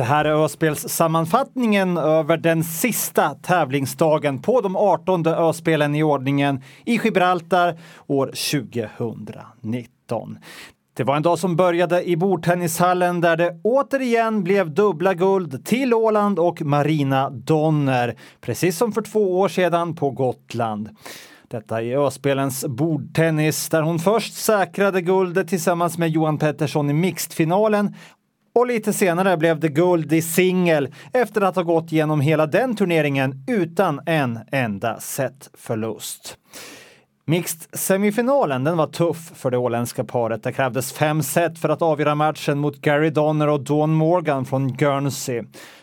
Det här är Öspelssammanfattningen över den sista tävlingsdagen på de 18 Öspelen i ordningen i Gibraltar år 2019. Det var en dag som började i bordtennishallen där det återigen blev dubbla guld till Åland och Marina Donner, precis som för två år sedan på Gotland. Detta i Öspelens bordtennis där hon först säkrade guldet tillsammans med Johan Pettersson i mixedfinalen och lite senare blev det guld i singel efter att ha gått igenom hela den turneringen utan en enda setförlust. Mixed-semifinalen den var tuff för det åländska paret. Det krävdes fem set för att avgöra matchen mot Gary Donner och Dawn Morgan från Guernsey.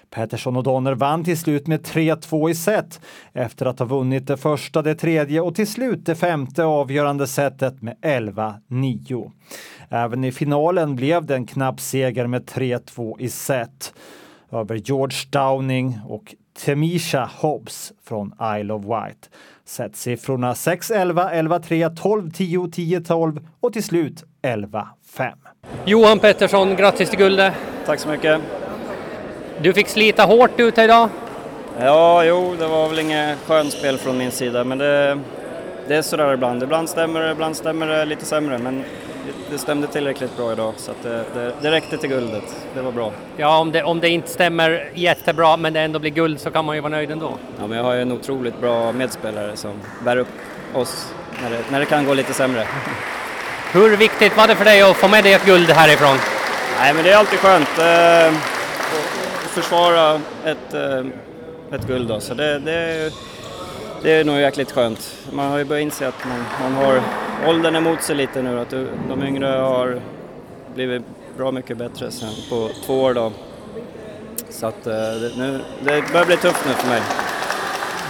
Pettersson och Donner vann till slut med 3-2 i set efter att ha vunnit det första, det tredje och till slut det femte avgörande setet med 11-9. Även i finalen blev det en knapp seger med 3-2 i set över George Downing och Temisha Hobbs från Isle of Wight. Setsiffrorna 6-11, 11-3, 12-10, 10-12 och till slut 11-5. Johan Pettersson, grattis till guldet! Tack så mycket! Du fick slita hårt ute idag. Ja, jo, det var väl inget skönspel från min sida, men det, det är sådär ibland. Ibland stämmer det, ibland stämmer det lite sämre, men det stämde tillräckligt bra idag så att det, det, det räckte till guldet. Det var bra. Ja, om det, om det inte stämmer jättebra men det ändå blir guld så kan man ju vara nöjd ändå. Ja, men jag har ju en otroligt bra medspelare som bär upp oss när det, när det kan gå lite sämre. Hur viktigt var det för dig att få med dig ett guld härifrån? Nej, men det är alltid skönt. Eh, försvara ett, eh, ett guld då. Så det, det, det är nog jäkligt skönt. Man har ju börjat inse att man, man har åldern emot sig lite nu. Att de yngre har blivit bra mycket bättre sen på två år då. Så att eh, nu, det börjar bli tufft nu för mig.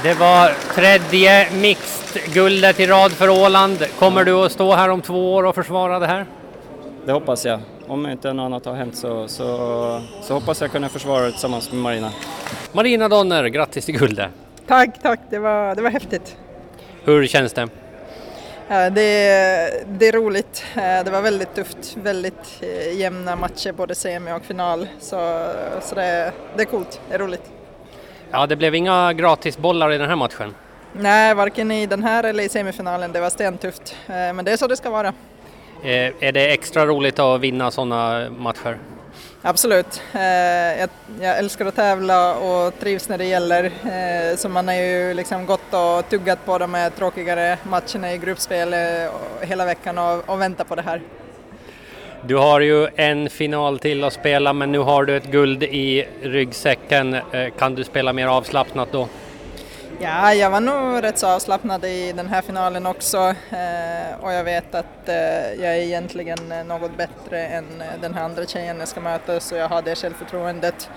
Det var tredje mixed-guldet i rad för Åland. Kommer du att stå här om två år och försvara det här? Det hoppas jag om inte något annat har hänt så, så, så hoppas jag kunna försvara det tillsammans med Marina. Marina Donner, grattis till guldet! Tack, tack, det var, det var häftigt. Hur känns det? Det, det är roligt. Det var väldigt tufft, väldigt eh, jämna matcher både semi och final. Så, så det, det är coolt, det är roligt. Ja, det blev inga gratisbollar i den här matchen. Nej, varken i den här eller i semifinalen. Det var stentufft. Eh, men det är så det ska vara. Eh, är det extra roligt att vinna sådana matcher? Absolut. Eh, jag, älskar att tävla och trivs när det gäller. Eh, så man har ju liksom gått och tuggat på de här tråkigare matcherna i gruppspel eh, hela veckan och väntat på det här. Du har ju en final till att spela men nu har du ett guld i ryggsäcken. Kan du spela mer avslappnat då? Ja, jag var nog rätt så avslappnad i den här finalen också eh, och jag vet att eh, jag är egentligen något bättre än den här andra tjejen jag ska möta så jag har det självförtroendet.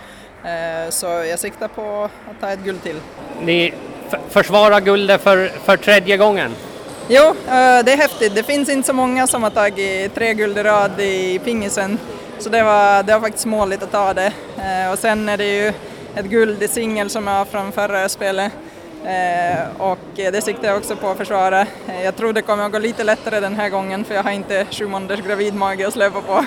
Eh, så jag siktar på att ta ett guld till. Ni försvarar guldet för, för tredje gången? Jo, eh, det är häftigt. Det finns inte så många som har tagit tre guld i rad i pingisen så det var, det var faktiskt måligt att ta det. Eh, och sen är det ju ett guld i singel som jag har från förra spelet Eh, Eh, och det siktar jag också på att försvara. Eh, jag tror det kommer att gå lite lättare den här gången för jag har inte sju månaders gravidmage att släppa på.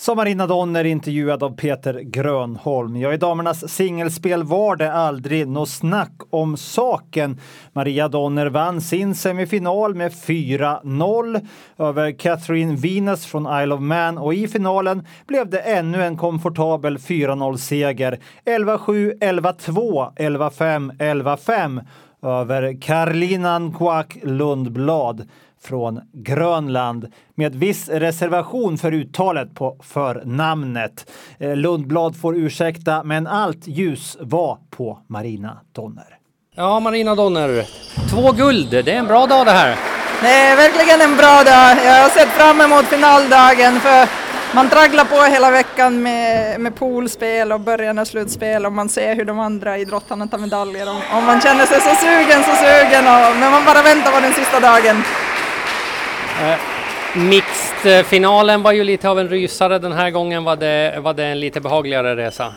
Som Marina Donner intervjuad av Peter Grönholm. Ja, i damernas singelspel var det aldrig något snack om saken. Maria Donner vann sin semifinal med 4-0 över Catherine Venus från Isle of Man och i finalen blev det ännu en komfortabel 4-0-seger. 11-7, 11-2, 11-5, 11-5 över Karlinan Kwak Lundblad från Grönland med viss reservation för uttalet på förnamnet. Eh, Lundblad får ursäkta, men allt ljus var på Marina Donner. Ja, Marina Donner, två guld, det är en bra dag det här. Det är verkligen en bra dag. Jag har sett fram emot finaldagen för man tragglar på hela veckan med, med poolspel och början av slutspel och man ser hur de andra idrottarna tar medaljer och, och man känner sig så sugen, så sugen och, men man bara väntar på den sista dagen. Eh, Mixed-finalen var ju lite av en rysare den här gången var det, var det en lite behagligare resa.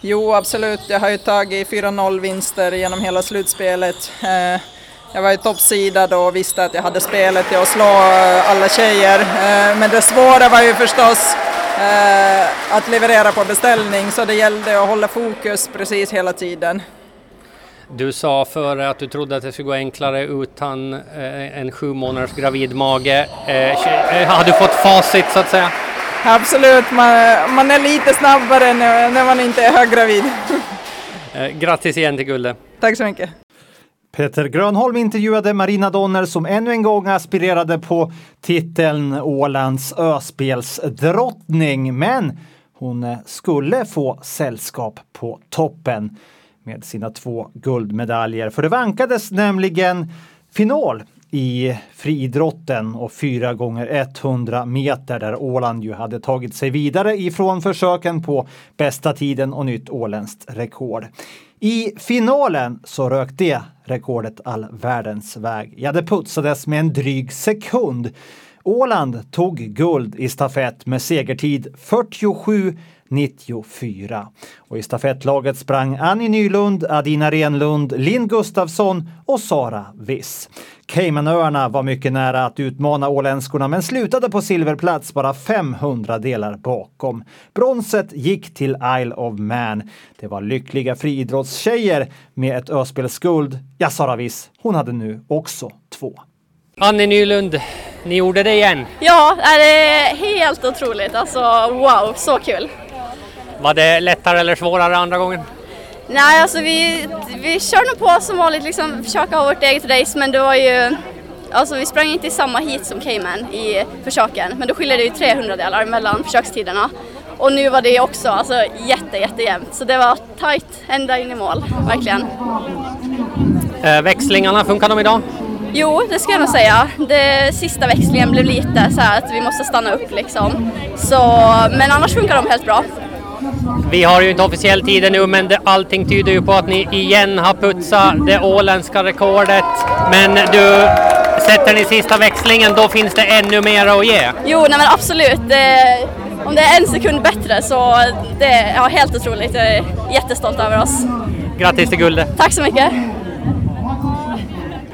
Jo, absolut. Jag har ju tagit 4-0 vinster genom hela slutspelet. Eh, jag var ju toppsidad och visste att jag hade spelet till att slå eh, alla tjejer. Eh, men det svåra var ju förstås eh, att leverera på beställning så det gällde att hålla fokus precis hela tiden. Du sa före att du trodde att det skulle gå enklare utan en sju månaders gravidmage. Har du fått facit så att säga? Absolut, man, man är lite snabbare när, när man inte är höggravid. Eh, grattis igen till guldet. Tack så mycket. Peter Grönholm intervjuade Marina Donner som ännu en gång aspirerade på titeln Ålands öspelsdrottning. Men hon skulle få sällskap på toppen med sina två guldmedaljer. För det vankades nämligen final i friidrotten och 4 gånger 100 meter där Åland ju hade tagit sig vidare ifrån försöken på bästa tiden och nytt åländskt rekord. I finalen så rök det rekordet all världens väg. Ja, det putsades med en dryg sekund. Åland tog guld i stafett med segertid 47 94. Och i stafettlaget sprang Annie Nylund, Adina Renlund, Linn Gustafsson och Sara Viss. Caymanöarna var mycket nära att utmana åländskorna men slutade på silverplats bara 500 delar bakom. Bronset gick till Isle of Man. Det var lyckliga friidrottstjejer med ett öspelsguld. Ja, Sara Viss, hon hade nu också två. Annie Nylund, ni gjorde det igen. Ja, det är helt otroligt. Alltså wow, så kul. Var det lättare eller svårare andra gången? Nej, alltså vi, vi kör nog på som vanligt, liksom försöka ha vårt eget race, men det var ju Alltså vi sprang inte i samma heat som Cayman i försöken, men då skiljer det ju 300 delar mellan försökstiderna. Och nu var det också alltså, jätte, jättejämnt, så det var tight ända in i mål, verkligen. Äh, växlingarna, funkar de idag? Jo, det ska jag nog säga. Det sista växlingen blev lite så här att vi måste stanna upp liksom. Så, men annars funkar de helt bra. Vi har ju inte officiell tid nu men det, allting tyder ju på att ni igen har putsat det åländska rekordet. Men du, sätter ni sista växlingen då finns det ännu mer att ge? Jo, nej men absolut. Det, om det är en sekund bättre så det är ja, helt otroligt. Jag är jättestolt över oss. Grattis till guldet! Tack så mycket!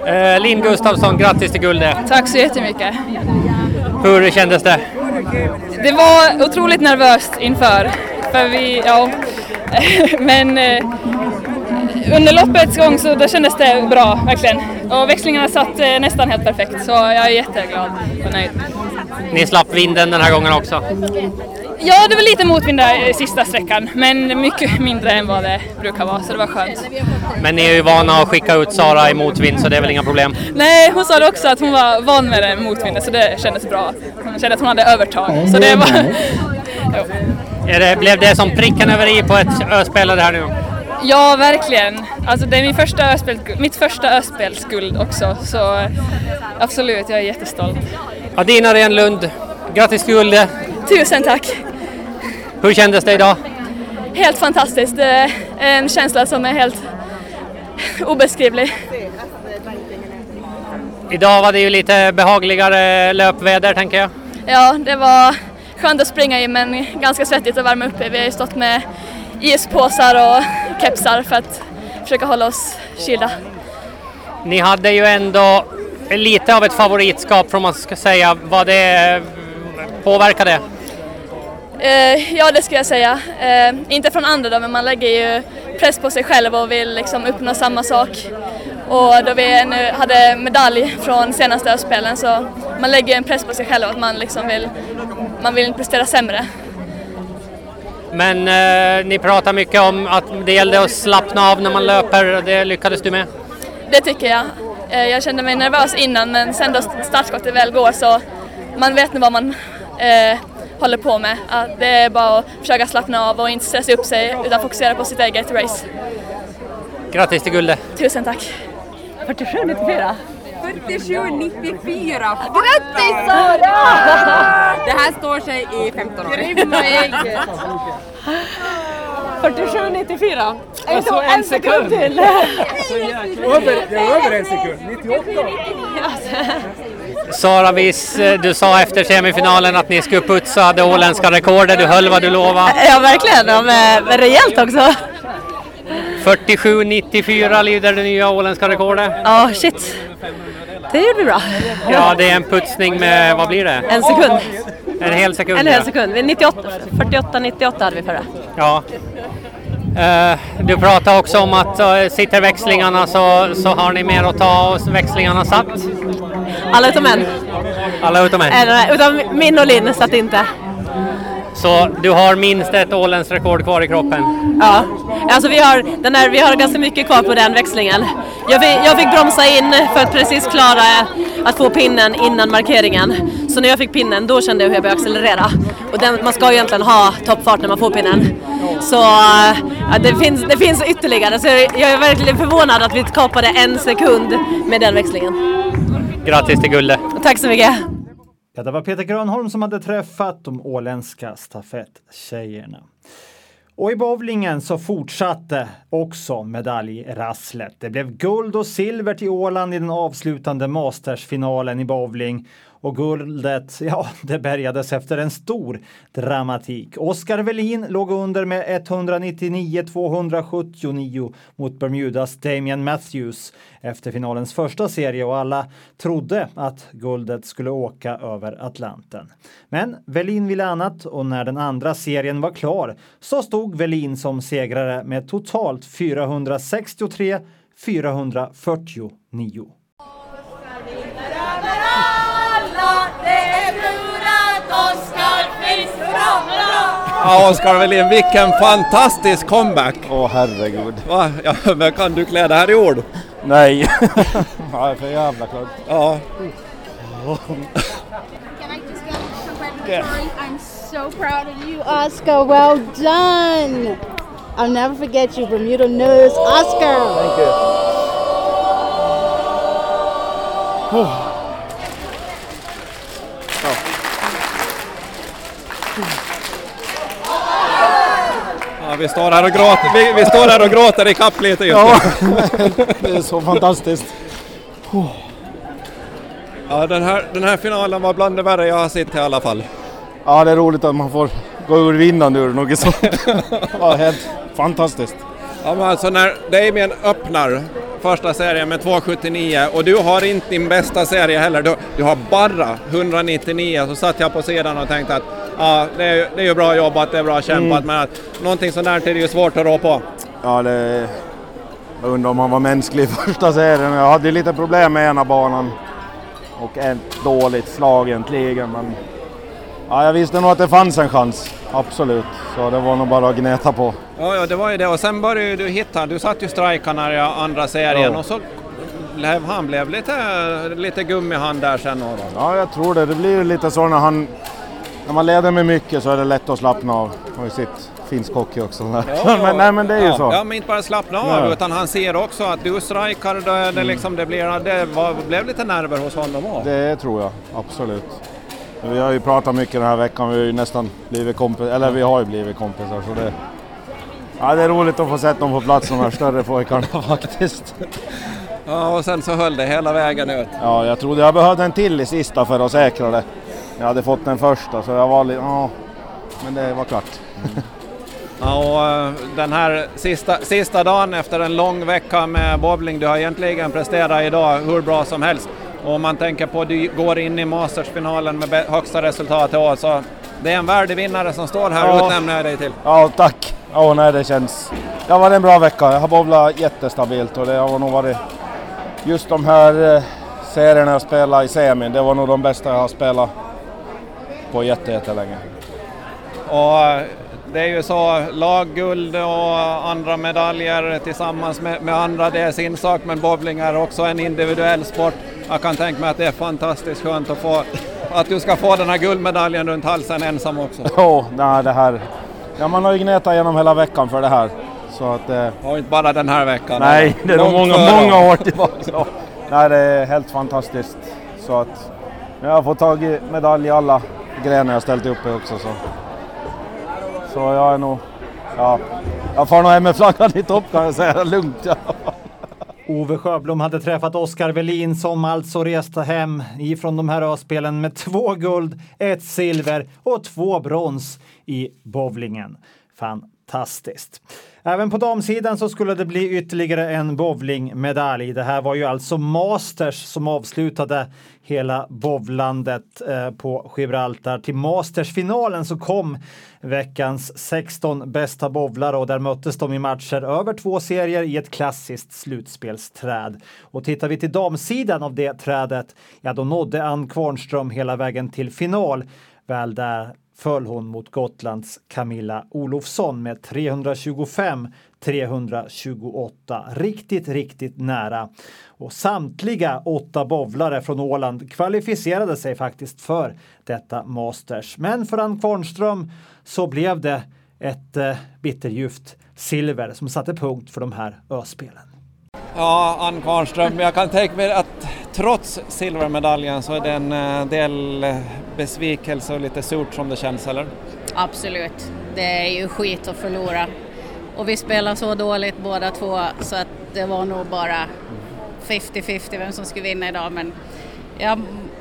Eh, Linn Gustafsson, grattis till guldet! Tack så jättemycket! Hur kändes det? Det var otroligt nervöst inför för vi, ja, men eh, under loppets gång så då kändes det bra, verkligen. Och växlingarna satt eh, nästan helt perfekt, så jag är jätteglad och nöjd. Ni slapp vinden den här gången också? Ja, det var lite motvind där i sista sträckan, men mycket mindre än vad det brukar vara, så det var skönt. Men ni är ju vana att skicka ut Sara i motvind, så det är väl inga problem? Nej, hon sa det också att hon var van med det motvinden, så det kändes bra. Hon kände att hon hade övertag, så det var... det, blev det som pricken över i på ett öspelare här nu? Ja, verkligen. Alltså det är min första öspel, mitt första öspelsguld också, så absolut, jag är jättestolt. Adina Renlund, grattis till guldet! Tusen tack! Hur kändes det idag? Helt fantastiskt. Det är en känsla som är helt obeskrivlig. Idag var det ju lite behagligare löpväder tänker jag. Ja, det var skönt att springa i men ganska svettigt att värma upp i. Vi har ju stått med ispåsar och kepsar för att försöka hålla oss kylda. Ni hade ju ändå lite av ett favoritskap får man ska säga. Vad det påverkade? Uh, ja, det skulle jag säga. Uh, inte från andra då, men man lägger ju press på sig själv och vill liksom uppnå samma sak. Och då vi nu hade medalj från senaste öspelen så man lägger en press på sig själv att man liksom vill, man vill prestera sämre. Men uh, ni pratar mycket om att det gällde att slappna av när man löper, det lyckades du med? Det tycker jag. Jag kände mig nervös innan men sen då startskottet väl går så man vet nu vad man eh, håller på med. Att det är bara att försöka slappna av och inte stressa upp sig utan fokusera på sitt eget race. Grattis till guldet! Tusen tack! 47,94 47,94! Grattis Sara! Det här står sig i 15 år. 47,94. Alltså en, en sekund till! Över, det är över en sekund, 98! Sara Wiss, eh, du sa efter semifinalen att ni skulle putsa det åländska rekordet. Du höll vad du lovade. Ja, verkligen. Ja, men, rejält också. 47.94 lyder det nya åländska rekordet. Ja, shit. Det gjorde vi bra. Ja, det är en putsning med, vad blir det? En sekund. En hel sekund. En hel ja. sekund. 98, 48, 98 hade vi förra. Ja. Eh, du pratade också om att uh, sitter växlingarna så, så har ni mer att ta och växlingarna satt. Alla utom en. Alla utom en. en utom min och Linn satt inte. Så du har minst ett åländskt rekord kvar i kroppen? Ja, alltså vi har, den här, vi har ganska mycket kvar på den växlingen. Jag fick, jag fick bromsa in för att precis klara att få pinnen innan markeringen. Så när jag fick pinnen då kände jag hur jag började accelerera. Och den, man ska ju egentligen ha toppfart när man får pinnen. Så ja, det, finns, det finns ytterligare, så jag är verkligen förvånad att vi kapade en sekund med den växlingen. Grattis till guldet! Tack så mycket! Ja, det var Peter Grönholm som hade träffat de åländska stafettjejerna. Och i bowlingen så fortsatte också medaljrasslet. Det blev guld och silver till Åland i den avslutande Mastersfinalen i bowling. Och guldet, ja, det bärgades efter en stor dramatik. Oskar Welin låg under med 199-279 mot Bermudas Damian Matthews efter finalens första serie och alla trodde att guldet skulle åka över Atlanten. Men Welin ville annat och när den andra serien var klar så stod Welin som segrare med totalt 463 449. Ja, Oskar Welin, vilken fantastisk comeback! Åh herregud. Va? Ja, men kan du klä det här i ord? Nej. ja, det är för jävla klart. Ja. Yeah. I'm so proud of you, Oscar. Well done. I'll never forget you, Bermuda News, Oscar. Thank you. Ja, vi står här och gråter, vi, vi står här och gråter i kapp lite just Ja, det är så fantastiskt. Ja, den här, den här finalen var bland det värre jag har sett i alla fall. Ja, det är roligt att man får gå ur vinnande ur något sånt. Ja, helt fantastiskt. Ja, men alltså när Damien öppnar första serien med 2,79 och du har inte din bästa serie heller. Du, du har bara 199 så satt jag på sidan och tänkte att ja, det, är, det är ju bra jobbat, det är bra kämpat Mm. men att någonting sånt där är ju svårt att rå på. Ja, det... Jag undrar om han var mänsklig i första serien. Jag hade lite problem med ena banan och ett dåligt slag egentligen. Men ja, jag visste nog att det fanns en chans, absolut. Så det var nog bara att gneta på. Ja, ja, det var ju det och sen började du hitta, du satt ju strikarna i andra serien Ja. och så blev han blev lite, lite gummihand där sen. Då. Ja, jag tror det. Det blir lite så när han... När man leder med mycket så är det lätt att slappna av. Har ju sett finsk hockey också. men, nej, men det är ju ja, så. Ja, men inte bara slappna av Ja. utan han ser också att du strikar, det, det, liksom, det, blir, det var, blev lite nerver hos honom också. Det tror jag, absolut. Vi har ju pratat mycket den här veckan, vi har ju nästan blivit kompisar, eller vi har ju blivit kompisar så det... Ja, det är roligt att få sätta dem på plats, de här större pojkarna faktiskt. Ja, och sen så höll det hela vägen ut. Ja, jag trodde jag behövde en till i sista för att säkra det. Jag hade fått den första så jag var lite... Ja, men det var klart. Ja, och eh, den här sista, sista dagen efter en lång vecka med bowling, du har egentligen presterat idag hur bra som helst. Och om man tänker på att du går in i Mastersfinalen med högsta resultat i år, så det är en värdig vinnare som står här och Ja. utnämner dig till. Ja, tack! Ja, nej, det känns... Det har varit en bra vecka. Jag har bowlat jättestabilt och det har nog varit... Just de här eh, serierna jag spelade i semin, det var nog de bästa jag har spelat på jätte, jättelänge. Och eh, det är ju så, lagguld och andra medaljer tillsammans med, med andra, det är sin sak, men bowling är också en individuell sport. Jag kan tänka mig att det är fantastiskt skönt att få, att du ska få den här guldmedaljen runt halsen ensam också. Ja, nej, det här... Ja, man har ju gnetat genom hela veckan för det här. Så att... Eh, Och inte bara den här veckan. nej, det är nog många, många år tillbaka. Nej, det är helt fantastiskt. Så att... Jag har fått tag i medalj i alla grenar jag ställt upp i också. Så, så jag är nog... Ja, jag får nog hem med flaggan i topp kan jag säga, lugnt. Ja. Ove Sjöblom hade träffat Oskar Welin som alltså reste hem ifrån de här öspelen med två guld, ett silver och två brons i bowlingen. Fantastiskt. Även på damsidan så skulle det bli ytterligare en bowlingmedalj. Det här var ju alltså Masters som avslutade hela bowlandet eh, på Gibraltar. Till Masters-finalen så kom veckans 16 bästa bowlare och där möttes de i matcher över två serier i ett klassiskt slutspelsträd. Och tittar vi till damsidan av det trädet, ja då nådde Ann Kvarnström hela vägen till final. Väl där föll hon mot Gotlands Camilla Olofsson med 325 328. Riktigt, riktigt nära. Och samtliga åtta bowlare från Åland kvalificerade sig faktiskt för detta Masters. Men för Ann Kvarnström så blev det ett eh, bitterljuvt silver som satte punkt för de här öspelen. Ja, Ann Kvarnström, jag kan tänka mig att trots silvermedaljen så är det en eh, del besvikelse och lite surt som det känns, eller? Absolut. Det är ju skit att förlora. Och vi spelar så dåligt båda två så att det var nog bara 50-50 vem som skulle vinna idag men jag är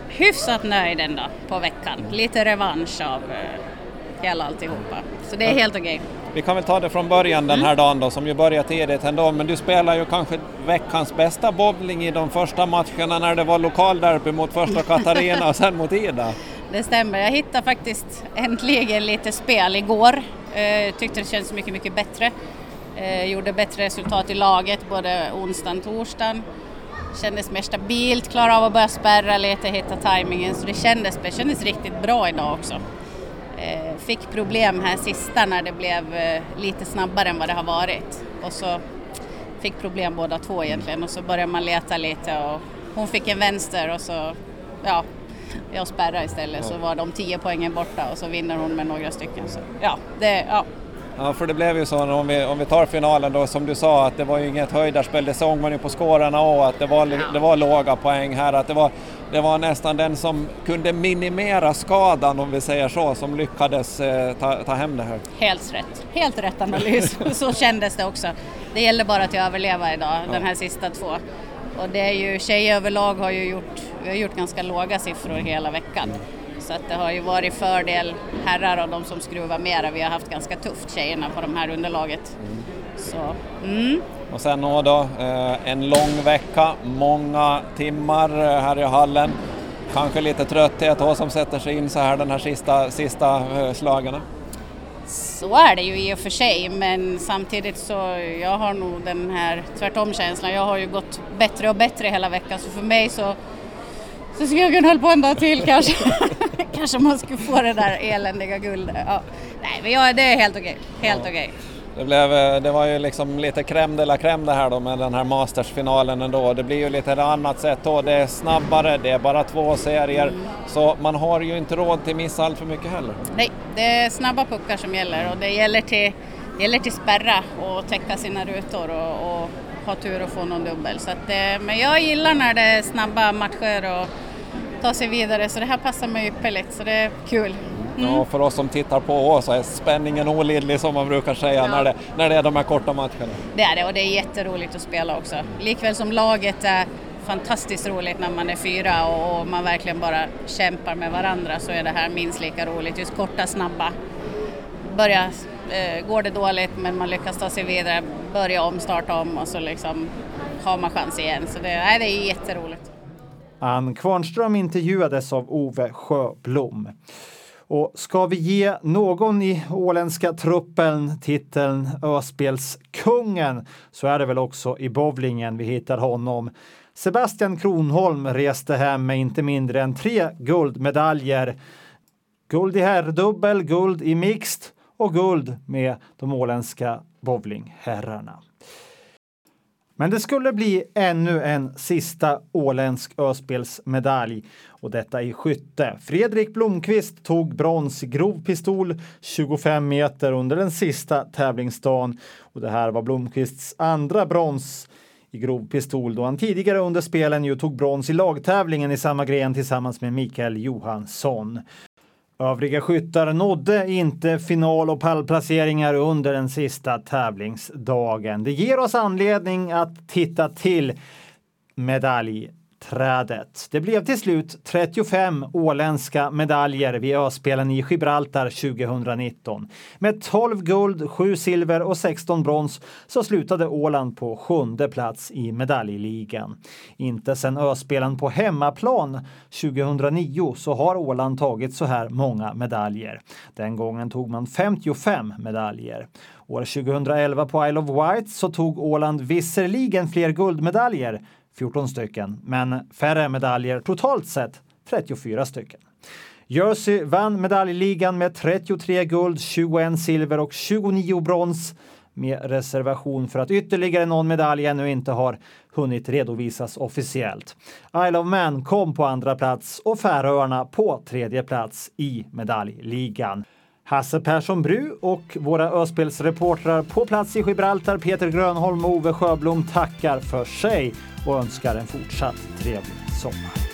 hyfsat nöjd ändå på veckan. Lite revansch av eh, hela alltihopa. Så det är helt okej. Okay. Vi kan väl ta det från början den här dagen då som ju börjar tidigt ändå men du spelar ju kanske veckans bästa bowling i de första matcherna när det var lokalderby mot första Katarina och sen mot Ida. Det stämmer, jag hittade faktiskt äntligen lite spel igår. Eh, tyckte det kändes mycket, mycket bättre. Eh, gjorde bättre resultat i laget både onsdagen och torsdagen. Kändes mer stabilt, klarade av att börja spärra lite, hitta tajmingen så det kändes, det kändes riktigt bra idag också. Eh, fick problem här sista när det blev eh, lite snabbare än vad det har varit och så fick problem båda två egentligen och så började man leta lite och hon fick en vänster och så ja, jag spärrar istället så var de tio poängen borta och så vinner hon med några stycken. Så, ja, det, ja. Ja, för det blev ju så om vi, om vi tar finalen då som du sa att det var ju inget höjdarspel, det såg man ju på skårarna och att det var, det var låga poäng här, att det var, det var nästan den som kunde minimera skadan om vi säger så som lyckades eh, ta, ta hem det här. Helt rätt, helt rätt analys, så kändes det också. Det gäller bara att överleva idag, ja. den här sista två. Och det är ju, tjejer överlag har ju gjort, vi har gjort ganska låga siffror hela veckan. Så att det har ju varit fördel herrar och de som skruvar mera. Vi har haft ganska tufft tjejerna på de här underlaget. Så, mm. Och sen då, eh, en lång vecka, många timmar eh, här i hallen. Kanske lite trötthet då som sätter sig in så här den här sista, sista eh, slagen. Så är det ju i och för sig men samtidigt så jag har nog den här tvärtom-känslan. Jag har ju gått bättre och bättre hela veckan så för mig så, så jag kunna hålla på en dag till kanske. kanske man skulle få det där eländiga guldet. Ja. Nej men ja, det är helt okej. Helt ja. okej. Det, blev, eh, det var ju liksom lite crème de la crème det här då med den här Masters-finalen ändå. Det blir ju lite ett annat sätt då. Det är snabbare, det är bara två serier. Mm. Så man har ju inte råd till missa allt för mycket heller. Nej, det är snabba puckar som gäller och det gäller till, det gäller till spärra och täcka sina rutor och, och ha tur att få någon dubbel. Så att, eh, men jag gillar när det är snabba matcher och ta sig vidare så det här passar mig ypperligt så det är kul. Mm. Ja, för oss som tittar på så är spänningen olidlig som man brukar säga ja. när, det, när det är de här korta matcherna. Det är det och det är jätteroligt att spela också. Likväl som laget är fantastiskt roligt när man är fyra och man verkligen bara kämpar med varandra så är det här minst lika roligt. Just korta, snabba. Börja, eh, går det dåligt men man lyckas ta sig vidare, börja om, starta om och så liksom har man chans igen. Så det, nej, det är jätteroligt. Ann Kvarnström intervjuades av Ove Sjöblom. Och ska vi ge någon i åländska truppen titeln Öspelskungen så är det väl också i bowlingen vi hittar honom. Sebastian Kronholm reste hem med inte mindre än tre guldmedaljer. Guld i herrdubbel, guld i mixed och guld med de åländska bowlingherrarna. Men det skulle bli ännu en sista åländsk öspelsmedalj och detta i skytte. Fredrik Blomqvist tog brons i grov pistol 25 meter under den sista tävlingsdagen och det här var Blomqvists andra brons i grov pistol då han tidigare under spelen ju tog brons i lagtävlingen i samma gren tillsammans med Mikael Johansson. Övriga skyttar nådde inte final och pallplaceringar under den sista tävlingsdagen. Det ger oss anledning att titta till medalj trädet. Det blev till slut 35 åländska medaljer vid Öspelen i Gibraltar 2019. Med 12 guld, 7 silver och 16 brons så slutade Åland på sjunde plats i medaljligan. Inte sedan Öspelen på hemmaplan 2009 så har Åland tagit så här många medaljer. Den gången tog man 55 medaljer. År 2011 på Isle of Wight så tog Åland visserligen fler guldmedaljer 14 stycken, men färre medaljer totalt sett 34 stycken. Jersey vann medaljligan med 33 guld, 21 silver och 29 brons med reservation för att ytterligare någon medalj ännu inte har hunnit redovisas officiellt. Isle of Man kom på andra plats och Färöarna på tredje plats i medaljligan. Hasse Persson Bru och våra Öspelsreportrar på plats i Gibraltar, Peter Grönholm och Ove Sjöblom tackar för sig och önskar en fortsatt trevlig sommar.